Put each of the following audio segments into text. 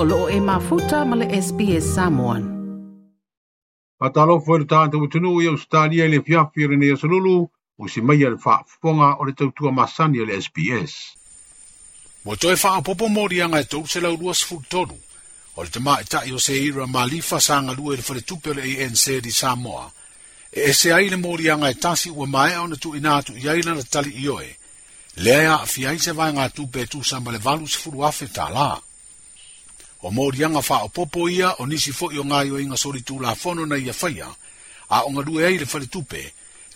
o loo e mafuta ma le SPS Samoan. Atalofo e le tātou tunu i Australia le fiafi i rene asalulu o si mai le whaafonga o le tautua masani le SPS. Mo toi fa mori anga e tau se lau luas futonu, o le tamaa i tai o se ira ma lifa sanga lua le whare tupe le ANC di Samoa. E ese ai le mori anga e tasi ua mai au na tu inatu i aila na tali yo Lea ya fiai se vai ngā tupe tu sa ma le valu se furu afe laa. o morianga faaopoopo ia o nisi foʻi o gaioiga solitulafono na ia faia a o aʻogalue ai le faletupe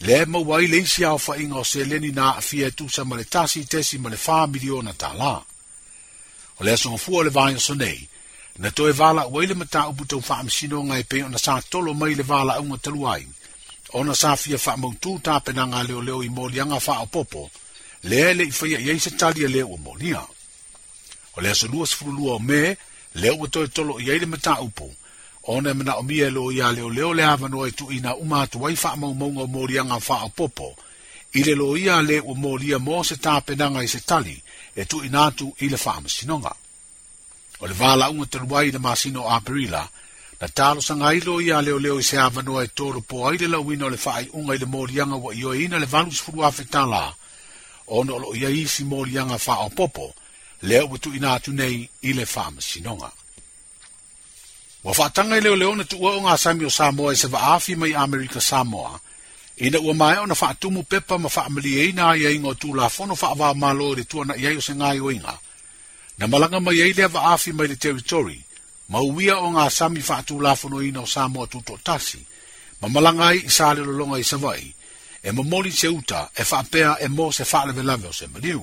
le maua ai le isi aofaʻiga o seleni na aafia e tusa ma le tasi tesi ma le fā miliona tālā o le asogafua o le vaeoso nei na toe valaʻu ai le mataupu tau faamasinoga e pei ona sa tolo mai le valaʻuga talua ai ona sa fia faamautū tapenaga leoleo i moliaga faaopoopo lea e leʻi faia i ai se tali e lē ua molia o le asolua sefululua o me E le ua toe tolo i ai le mataupu ona manaʻomia e lo iā leoleo le avanoa e tuuina uma atu ai faamaumauga o faa popo, i le loia lē ua molia mo se tapenaga i se tali e tuuina atu i le faamasinoga o le valaʻuga talu ai i le masino o aperila na talosaga ai lo iā leoleo i se avanoa e tolopō ai le lauina o le faaiʻuga i le moliaga ua ioeina le valu sefulu afetala ona o loo ia isi moliaga faaopoopo le o tu ina tu nei i le fam sinonga. Wa fatanga leo leo na tuwa o ngā Samio Samoa e sewa afi mai Amerika Samoa, ina ua mai o na faatumu pepa ma faamali e ina ia inga o tu la fono faawa malo le tua na iaio se ngai o inga, na malanga mai eilea wa afi mai le territory, ma uia o ngā Sami faatu la fono ina o Samoa tuto tasi, ma malanga ai isa le lolonga i sewa i, e mamoli se uta e faapea e mo se faalewe lave o se maliu.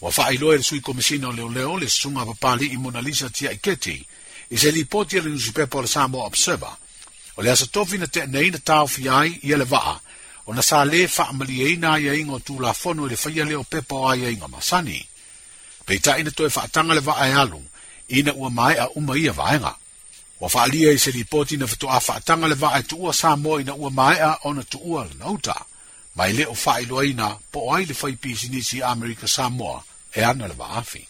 Ua whaailoa le sui komisina o leoleo le sunga papali i Mona Lisa tia i keti, i se lipoti le nusipepa o le Samoa Observer, o le asa tofi na te nei na tau ai i ele waa, o na sa le whaamali e na ia ingo tu la fono le whaia leo pepa o ai masani. Peita ina toe whaatanga le waa e alu, ina ua mai a uma ia vaenga. Wa whaalia i se lipoti na fitua whaatanga le va'a e tuua Samoa ina ua mai ona tuua le nauta. Mai le o faailoaina po ai le whaipisi nisi Amerika Samoa, e ana le va'afi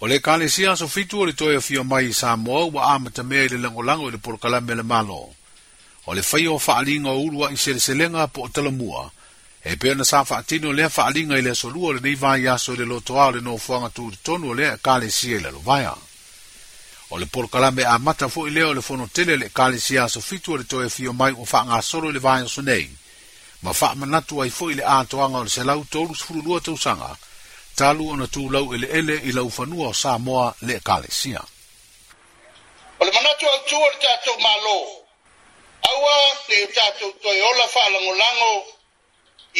o le ekalesia asofitu o le toe afio mai i samoa ua amatamea i le lagolago i le polokalame le malo o le faia o fa'aliga o ulu a'iseleselega po o talamua e pei ona sa fa'atino lea fa'aliga i le asolua o lenei vaiaso i le lotoā o le nofoaga tulitonu o lea ekalesia i le alovaia o le polokalame amata fo'i lea o le fonotele a le ekalesia asofitu o le toe afio mai ua fa'agasolo i le vaiaso nei ma faa manatu ai fo ile aato anga o le selau tolu sifuru lua tau sanga, talu ona tu lau ele ele i lau fanua o Samoa le kale sia. O le manatu au tu o le tatou malo, aua le tatou toi ola faa lango lango,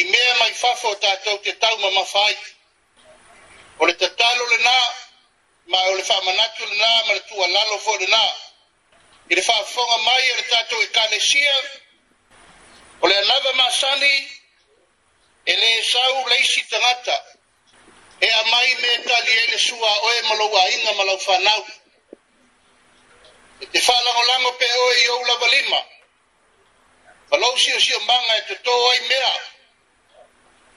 i mea mai fafo tatou te tau ma mafai. O le tatalo le na, ma o le faa manatu le na, ma le tua lalo fo le na, i le faa fonga mai o le tatou e kale sia, O le anava masani, e le sau leisi tangata, e a mai me tali e le sua o e malau a inga malau whanau. E te whalango lango pe o e iou lava lima, malau si o si o manga e te tō oi mea,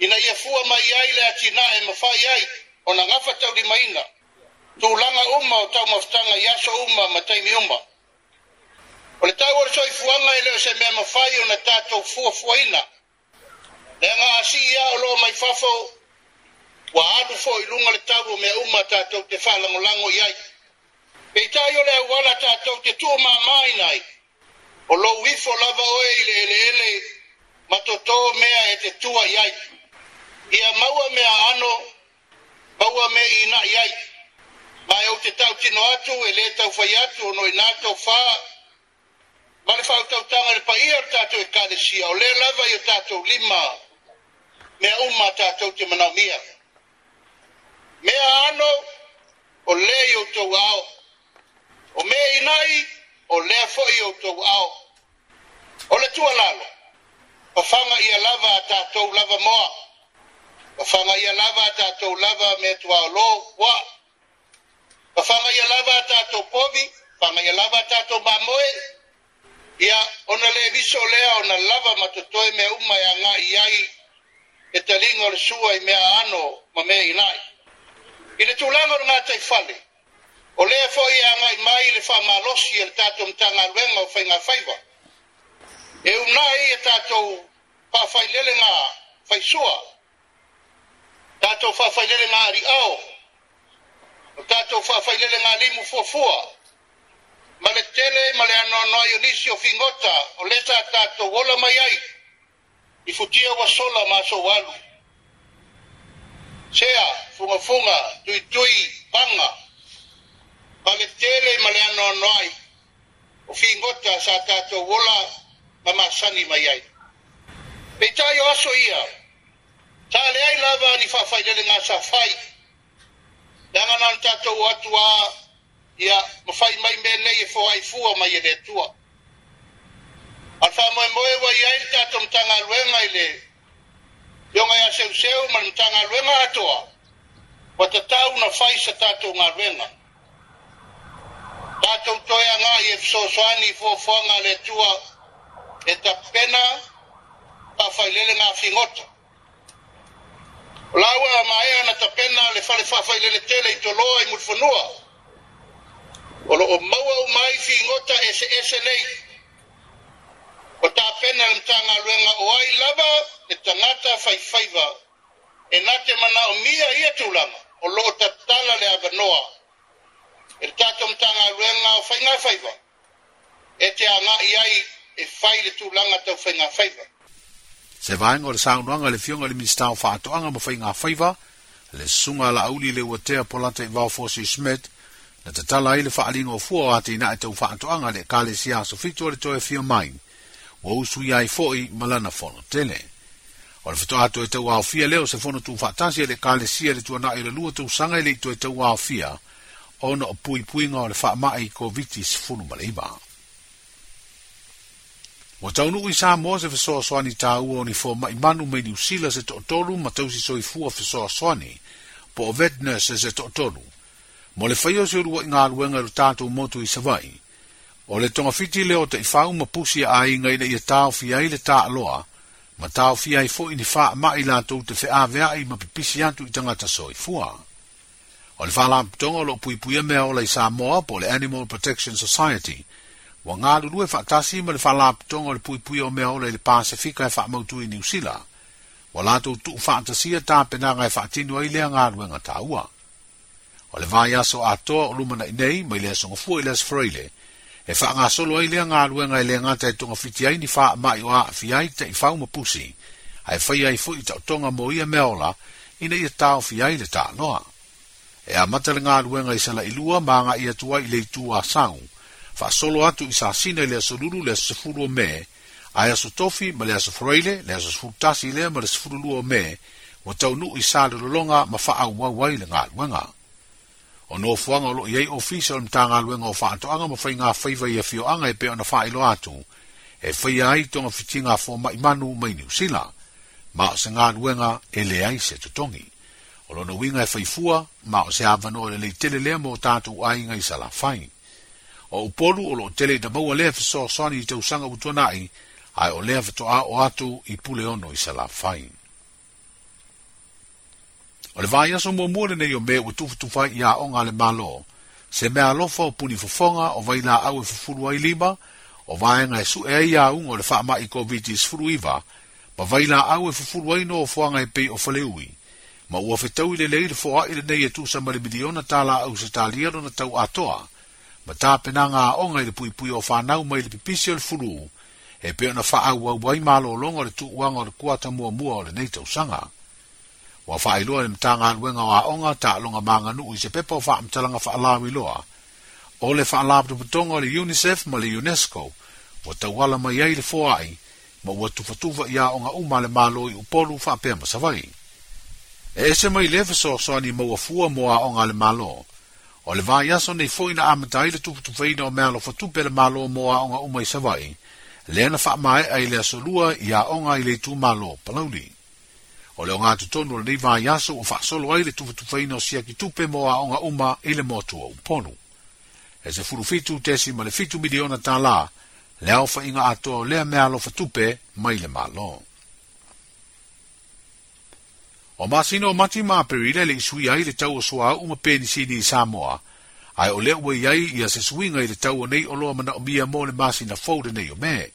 ina ia fua mai ai le atina e mawhai ai, o na ngafa tau di maina, tū langa uma o tau maftanga iaso uma ma taimi uma. Uma. O le tau ole soi fuanga ele o se mea mawhai o na tātou fua fuaina. Le ngā si ia o lo mai fafo, wa anu fo i lunga le tau o mea uma tātou te whalango lango iai. Pei tai ole au wala tātou te tu mā mai nai. O lo wifo lava oe ele ele ele matoto mea e te tua iai. Ia maua mea ano, maua mea ina iai. Mai au te tau tino atu, ele tau fai atu, o noi nātou faa, ma le faautautaga le paia e o le tatou ekalesia o lē lava ia tatou lima mea uma tatou te manaomia mea ano o lē i outou ao o mea inai o lea foʻi i outou ao o le tualalo fafaga ia lava a tatou lava moa fafaga ia lava a tatou lava mea tuaolō ua fafaga ia lava a tatou povi fafaga ia lava a tatou mamoe ia ona le viso lea ona lava ma totoe mea uma e agaʻi ai e taliga o le sua i mea ano ma mea inai i le tulaga o le gatai fale o lea foʻi e agaʻi mai i le faamalosi e le tatou matagaluega o faiga faiva e unā um ai e tatou faafailele ga faisua tatou faafailele ga aliʻao o tatou faafailele ga limu fuafua ma le tele ma le anoanoai o nisi o figota o lē sa tatou ola mai ai i futia ua sola masou alu sea fugafuga tuitui paga ma le tele ma le anoanoai o figota sa tatou ola ma masani mai ai peitai o aso ia taleai lava ni faafailele gasafai le agana na tatou atu a ia ma fai mai me lei e fo ai fu o mai e tua al fa mo mo e wa ia e ta tom tanga luenga ile yo nga ia seu seu ma tanga luenga atoa wa ta tau na fai sa ta tu nga luenga ta tu to ia nga ie so so ani fo fo nga le tua e ta pena pa fai lele nga fingoto Lawa mai ana tapena le fale fa fa ile le tele i to loa i mulfunua o lo'o maua au mai figota eseese nei o tapena le matagaluega o ai lava e tagata faifaiva e na te manaʻomia ia tulaga o lo'o tatala le avanoa e le tatou matagaluega o faiga faiva e te agaʻi ai e fai le tulaga tau faiga faiva se vaega o le saunoaga le fioga i le minista o faatoʻaga ma faiga faiva le susuga laauli i le ua tea polata i vao fosi smit na tatala ai le faaaliga o fua o atinā e taufaatoʻaga le ekalesia aso fito a le toe fia mai ua usu ia ai foʻi malana lana fonotele o le fetoa atu e tau aofia lea o se fono tufaatasi e le ekalesia le tuanaʻi o le lua tausaga i le itu e tau aofia ona o puipuiga o le faamaʻi koviti sfulumalaiva ua taunuu i sa moa se fesoasoani tāua o ni fomaʻi manu mai niusila se toʻatolu ma tausi soifua fesoasoani po o vet nurse se toʻatolu mo le o se urua i galuega i lo tatou motu i savaʻi o le fiti leo te ta ifau ma pusi aiga ina ia taofi ai le taʻaloa ma taofi ai foʻi ni faamaʻi latou te feʻaveaʻi ma pipisi atu i tagata soifua o le falapitoga o loo puipuia mea ola i samoa po le animal protection society ua galulue faatasi ma le falapitoga o le puipuia o mea ola e e i le pasifika e faamautū i niusila ua latou tuu faatasia tapenaga e faatino ai lea galuega tāua O le vai aso a toa o lumana i nei, mai lea songa fua i lea E wha ngā solo ai lea ngā ruenga i lea ngātai tonga fiti ai ni wha mai o a fi ai te i whau ma pusi. Ai whai ai fu i tau tonga mo ia meola, i nei e tau fi ai le tā noa. E a matale ngā ruenga i sala i lua, ngā ia tua i lei tua sangu. Wha solo atu i sā sina i lea soluru lea sifuru o me, ai aso tofi ma lea sifuraile, lea sifuru tasi lea ma lea sifuru lua o me, wa tau nu i sā lulolonga ma wha au wai le ngā ruenga o no fuanga lo yei ofisa o mtanga luenga o to anga mo fai ngā faiwa i a fio anga e peo fa ilo atu e fai a i tonga fiti fo ma imanu mai ni usila ma o se ngā luenga e ai se tutongi o lo no winga e fai ma se avano e le lei tele lea mo tatu ai inga i sala fai o polu o lo tele da maua lea fiso soani i te usanga utuanai ai o lea fito a o atu i pule ono i sala fai O le vai aso mua mua le nei me ue tufu tufai ia o le malo. Se mea alofa o puni fufonga o vai la au e fufuru ai lima, o vai ngai su ea ia unga o le faa mai ko viti sfuru iwa, ma vai la au e fufuru ai no o fua ngai pei o fale ui. Ma ua fetau i le leire fua i le nei e tusa mali miliona ta au se ta liero na tau atoa, ma ta pena ngā o ngai le pui pui o whanau mai le pipisi o le furu, e peo na faa au wai malo longa le tu uanga o le kuata mua mua o le nei tau sanga wa fai loa le mtanga anwenga wa onga ta longa manga nuu i se pepa o faa mtalanga faa lawi loa. O le faa lawa putonga le UNICEF ma le UNESCO, wa tawala ma yei le fuai, ma wa tufatufa ia onga uma le malo i upolu faa pema savai. E ese mai lefa so so ani ma wafua mo a onga le malo, o le vaa yaso nei fuai na amatai le tufatufaina o mea lo fatupe le malo moa a onga uma i savai, le na faa mai ai le asolua ia onga i le tu malo palauli o le o ngātu tonu le riva i aso o wha solo aile tufu tufaina o siaki tupe mo a onga uma ile le motu o uponu. E se furu fitu tesi ma le fitu miliona tā la, le au inga ato o lea mea lo tupe ma i le malo. O masino o mati mā perile le isui ai le tau o soa uma peni sini i Samoa, ai o lea ua iai i se suinga ile le tau o nei o loa mana o mia mo le masina fōre nei o mea.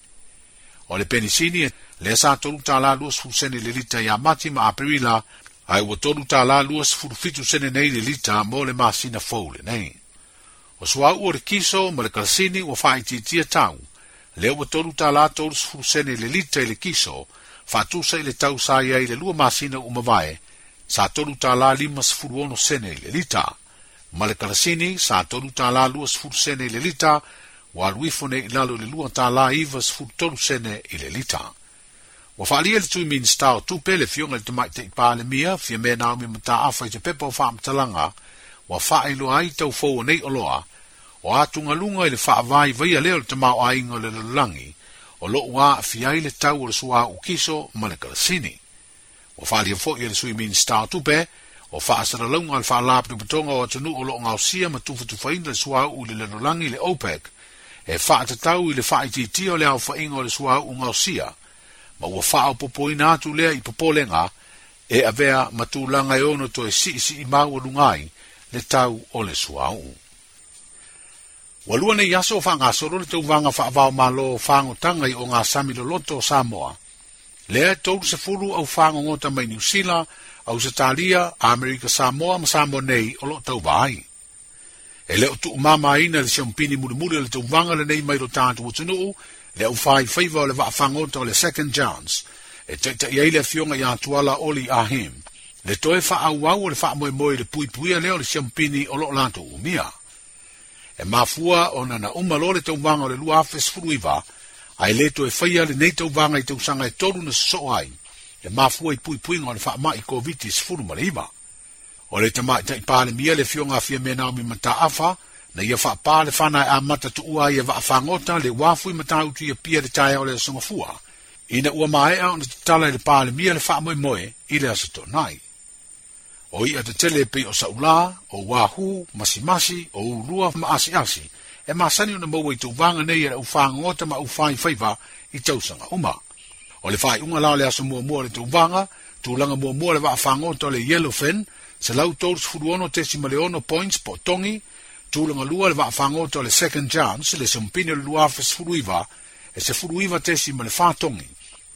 o le penisini le sa tolu tālā lua sefulu sene le lita iā mati ma aperila ae ua tolu tālā lua fitu sene nei le lita mo le masina fou lenei o sua o le kiso ma le kalasini ua faaitiitia tau le ua tolu tālā tolu sefulu sene le lita i le kiso fatusa i le tau sa i le lua masina uma vae sa tolu tālā lima sefulu ono sene i le lita ma le sa tolu lua sene i le lita wa lui fone i lalo le lua ta la iwa sifu tolu sene i le lita. Wa fa alia le tui minista o tu pele fionga le tumai te i pāle mia, fia me na ome mta afa i te pepa o faa mtalanga, wa faa ilu ai tau fōu nei oloa, o atu ngalunga i le faa vai vai a leo le tamau a inga le lalangi, o lo ua a fia i le tau o le sua u kiso ma le kalasini. Wa fa alia fōi le sui minista o tupe, o faa sara launga le faa lapu ni patonga o atunu o lo ngausia ma tufu tufaina le sua u le lalangi le OPEC, e whaata tau i le whaiti ti o le au whainga o le sua au ngau ma ua wha au popo i nātu lea i popolenga e avea matu langa e to e si i si i maua lungai le tau o le sua au. Walua nei yaso wha ngā soro le tau wanga wha avao ma lo wha ngotanga i o ngā samilo loto Samoa, lea e tau se furu au wha ngotanga mai New Zealand, Australia, Amerika Samoa ma Samoa nei o lo tau wai e le o tu mama ina le champini muli muli le tu vanga le nei mai ro tanto o tunu u le u fai faiva o le va afango to le second chance e te te iei le fionga ia tuala oli a him le toe fa au au le fa moe moe le pui puia leo le champini o lo lanto u mia e mafua o nana umma lo le tu vanga o le lua afes furuiva ai le toe faia le nei tu vanga i tu sanga e toru na soai e mafua i pui puinga o le fa mai i covid-19 furu maleiva le o le tama tai pale mia le fiona fia me na mi mata afa na ia fa pale fa na e a mata tu ua ia va fa ngota le wa fu mata u tu ia pia le tai o le songa fua ina ua mai a ona tala le pale mia le fa moi moi i le aso nai o ia te tele pe o saula o wa hu masi masi o rua ma asi asi e ma sani ona mo wai tu vanga nei ia u fa ngota ma u fa i fa i tau sanga uma o le fa i unga la le aso mo mo le tu vanga le tulaga muamua le vaafagoto a le yellowfen se lau tolusufuduono tesima le ono points po togi tulaga lua le vaafagoto a le second chance le sompini o le lua fesefuluiva e sefuluiva tesi ma le fatogi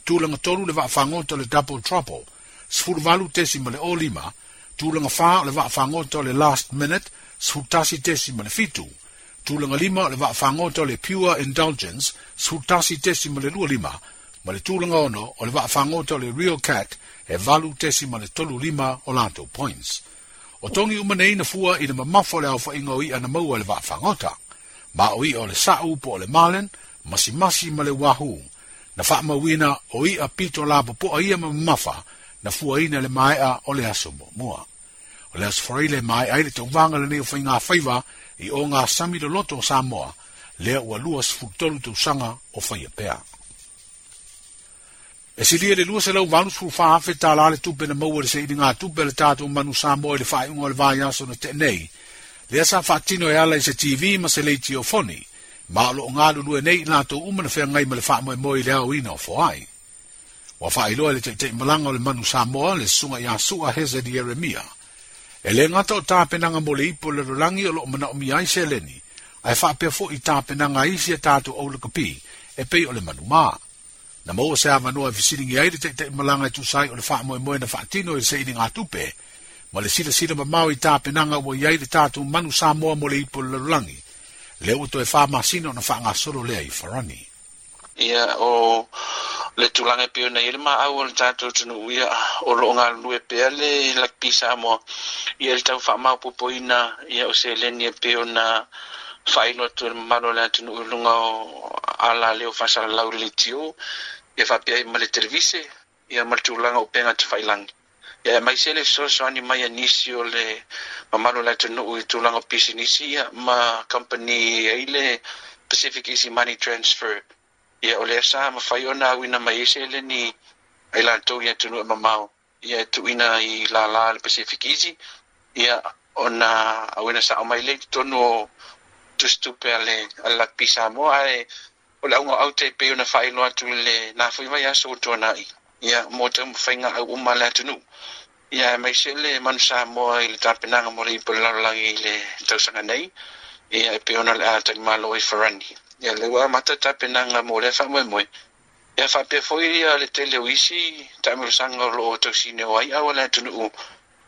tulaga tolu le vaafagoto a le double trouble sefuluvalu tesi ma le o lima tulaga fā o le vaafagoto a le last minute sefulutasi tesi ma le fitu tulaga lima o le vaafagoto a le pure indulgence sefulutasi tesi ma le lua lima ma le tūlanga ono o le vaafagota o le Real Cat e valu tesi ma le tolu lima o latou points. O tongi uma neina fua i le mamafo le au whainga o i ana maua le vaafagota, ma o le sa'u po o le malen, masi masi ma le wahoo, na whaamawina o i a pito lapa po a ia ma mamafa, na fua le maea o le aso mua. O le aso le mai ai le tauvanga le neo faiva whaiva i sami lo loto o Samoa, lea ua lua sfutolu tausanga o whaia pēa. e se lia le lua se lau vanu fulu fa afe ta la le tupe na maua le se ini ngā tupe le tātu manu sā moe le whae ungo le vāi aso na te nei. Le asa wha tino e ala i se TV ma se lei tio foni, ma alo o ngālu lua e nei nā tō uma na whea ma le wha moe moe le au ina o fo ai. Wa wha iloa le teitei malanga o le manu sā moa le sunga i asua heze di Eremia. E le ngata o tāpenanga mo le ipo le rurangi o lo o mana o mi ai se leni, ai wha pia fo i tāpenanga i si e tātu au le kapi, e pei o le manu maa na mo sa ma no afisini ngi ai te te malanga tu sai o le fa mo mo na fa tino e sei nga tupe ma le sila sila ma mau i pe nanga wo ai te ta tu manu sa mo mo le ipo le langi le uto e fa ma sino na fa nga solo le ai forani ia o le tu langa pe na ile ma au le ta tu tu ia o lo nga lu e pe ale la pisa mo ia le ta fa ma po po ina ia o se le ni pe na failo tu malo le tu lunga o ala leo fasa la laurelitio ia faapea ma le televise ia ma le tulaga upega te failagi ia e maise le soasoani mai anisi o le mamalo lai tunuu i tulaga pisinisi ia ma company ai le pacific easy money transfer ia o lea sa mafai ona auina mai ese le ai latou ia tunuu e mamao ia e tuuina i lala le pacific easy ia ona auina saʻo mai lei totonu o tusitupe ale alapisa moa ae o le aunga au te na whae loa tu le nā fwiwa ia sa utua nā i. Ia mō te umu whainga au umma le atunu. Ia mai se le manu sā mua i le tāpenanga mori i pula larolangi i le tausanga nei. Ia e peona le ātaki mā loa i wharani. Ia le wā mata tāpenanga mō le whae mwe mwe. Ia whapea fwoi ia le te leo isi, tāmiru sanga o loo tausine o ai awa le atunu u.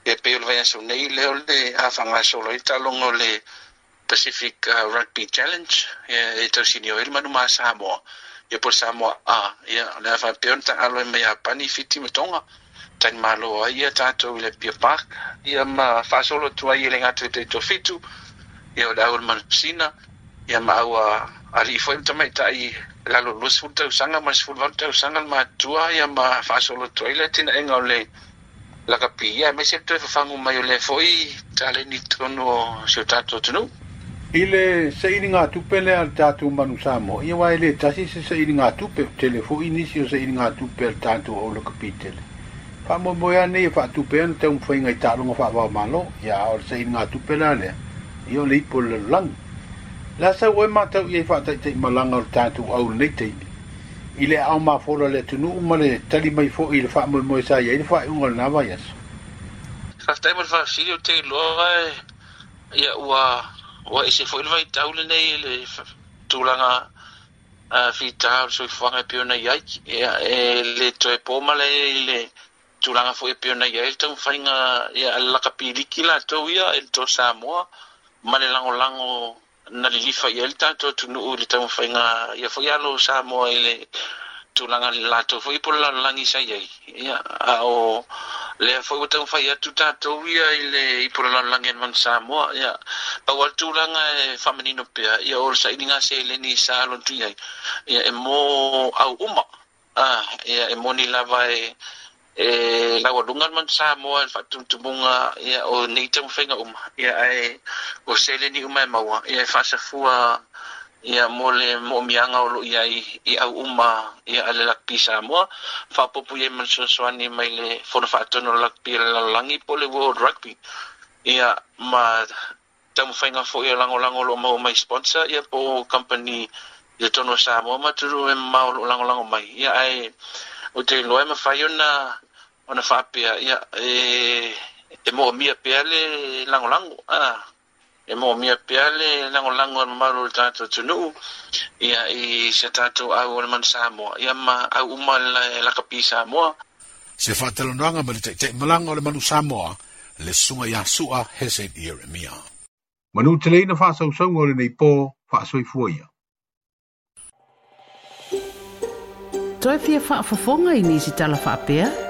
Ia peona le vayasau nei leo le hawhanga sōlo i talongo le Pacific uh, Rugby Challenge ia ya, e tausini o masamo manuma Samoa ia ya, po Samoa a ia le afaapeona taalo e mai apani tang tanimālo ai ia tatou i le pia park ia ma faasolo atu ai e le gatu e taitofitu ia o le au le manapasina ia ma aua alii foi matamaitaʻi lalo lua sefulu tausaga ma sefulu valu tausaga le matua ia ma faasolo atu ai le tinaʻega o le lakapi ia e maise toe fafagu mai o le foʻi taleni tonu o sio tatou ile se ini nga tupe le al tatu manu samo ye wa ile tasi se se ini nga tupe telefo ini se se ini nga tupe al tatu o lo kapitel fa mo mo ya ne fa tupe an te un fo ngai ta lo fa ba malo ya or se ini nga tupe la le yo le po le lang la sa we ma ta ye fa ta te malang al tatu o le te ile au ma fo le tu nu le tali mai fo ile fa mo mo sa ye ile fa un ol na va yes fa ta mo fa si yo te lo ya wa ua i e se foʻi le vaitau lenei e le tulaga fitā o le soifuaga e peona i ai e, e le toe pō ma le le tulaga foʻi e peona i ai le taumafaiga ia e lakapiliki latou ia e le to samoa ma le lagolago na lilifa ia le tatou atunuu i le taumafaiga ia foi alo samoa i le tulaga le latou foʻi po le lalolagi isai ai ia a o lea foi ua taufai atu tatou ia i le i pulalolagi ana mana samoa ia aua le tulaga e faamanino pea ia o le saʻiliga seleni sa lona tui ai ia e mo au uma ah, ia e moni lava e e laualuga le mana samoa le faatumutumuga ia o nei taumafaiga uma ia ae o seleni uma e maua ia e faasafua ia mole moomiaga o loo iai i au uma ia a sa lakipi samoa faapopu iai manasoasoani mai le fona faatono lakipi a le po le world rugby ia ma taumafaiga fo o lango lango loo maua mai sponsor ia po company i eh, e, le sa samoa ma tulu e mamao o loo lagolago mai ia ai o te iloa e mafai ona ona faapea ia e e moʻomia pea le lango ah e mo mia pea le lango na malu le tatou tunuu ia i se tatou au o man samo ia ma au uma la e kapisa mo se faatalonoaga ma le te o ole manu samo le suga iā suʻa hese i ieremia manu teleina faasausauga o lenei so faasoifua ia toe fia faafofoga i nisi talafa'apea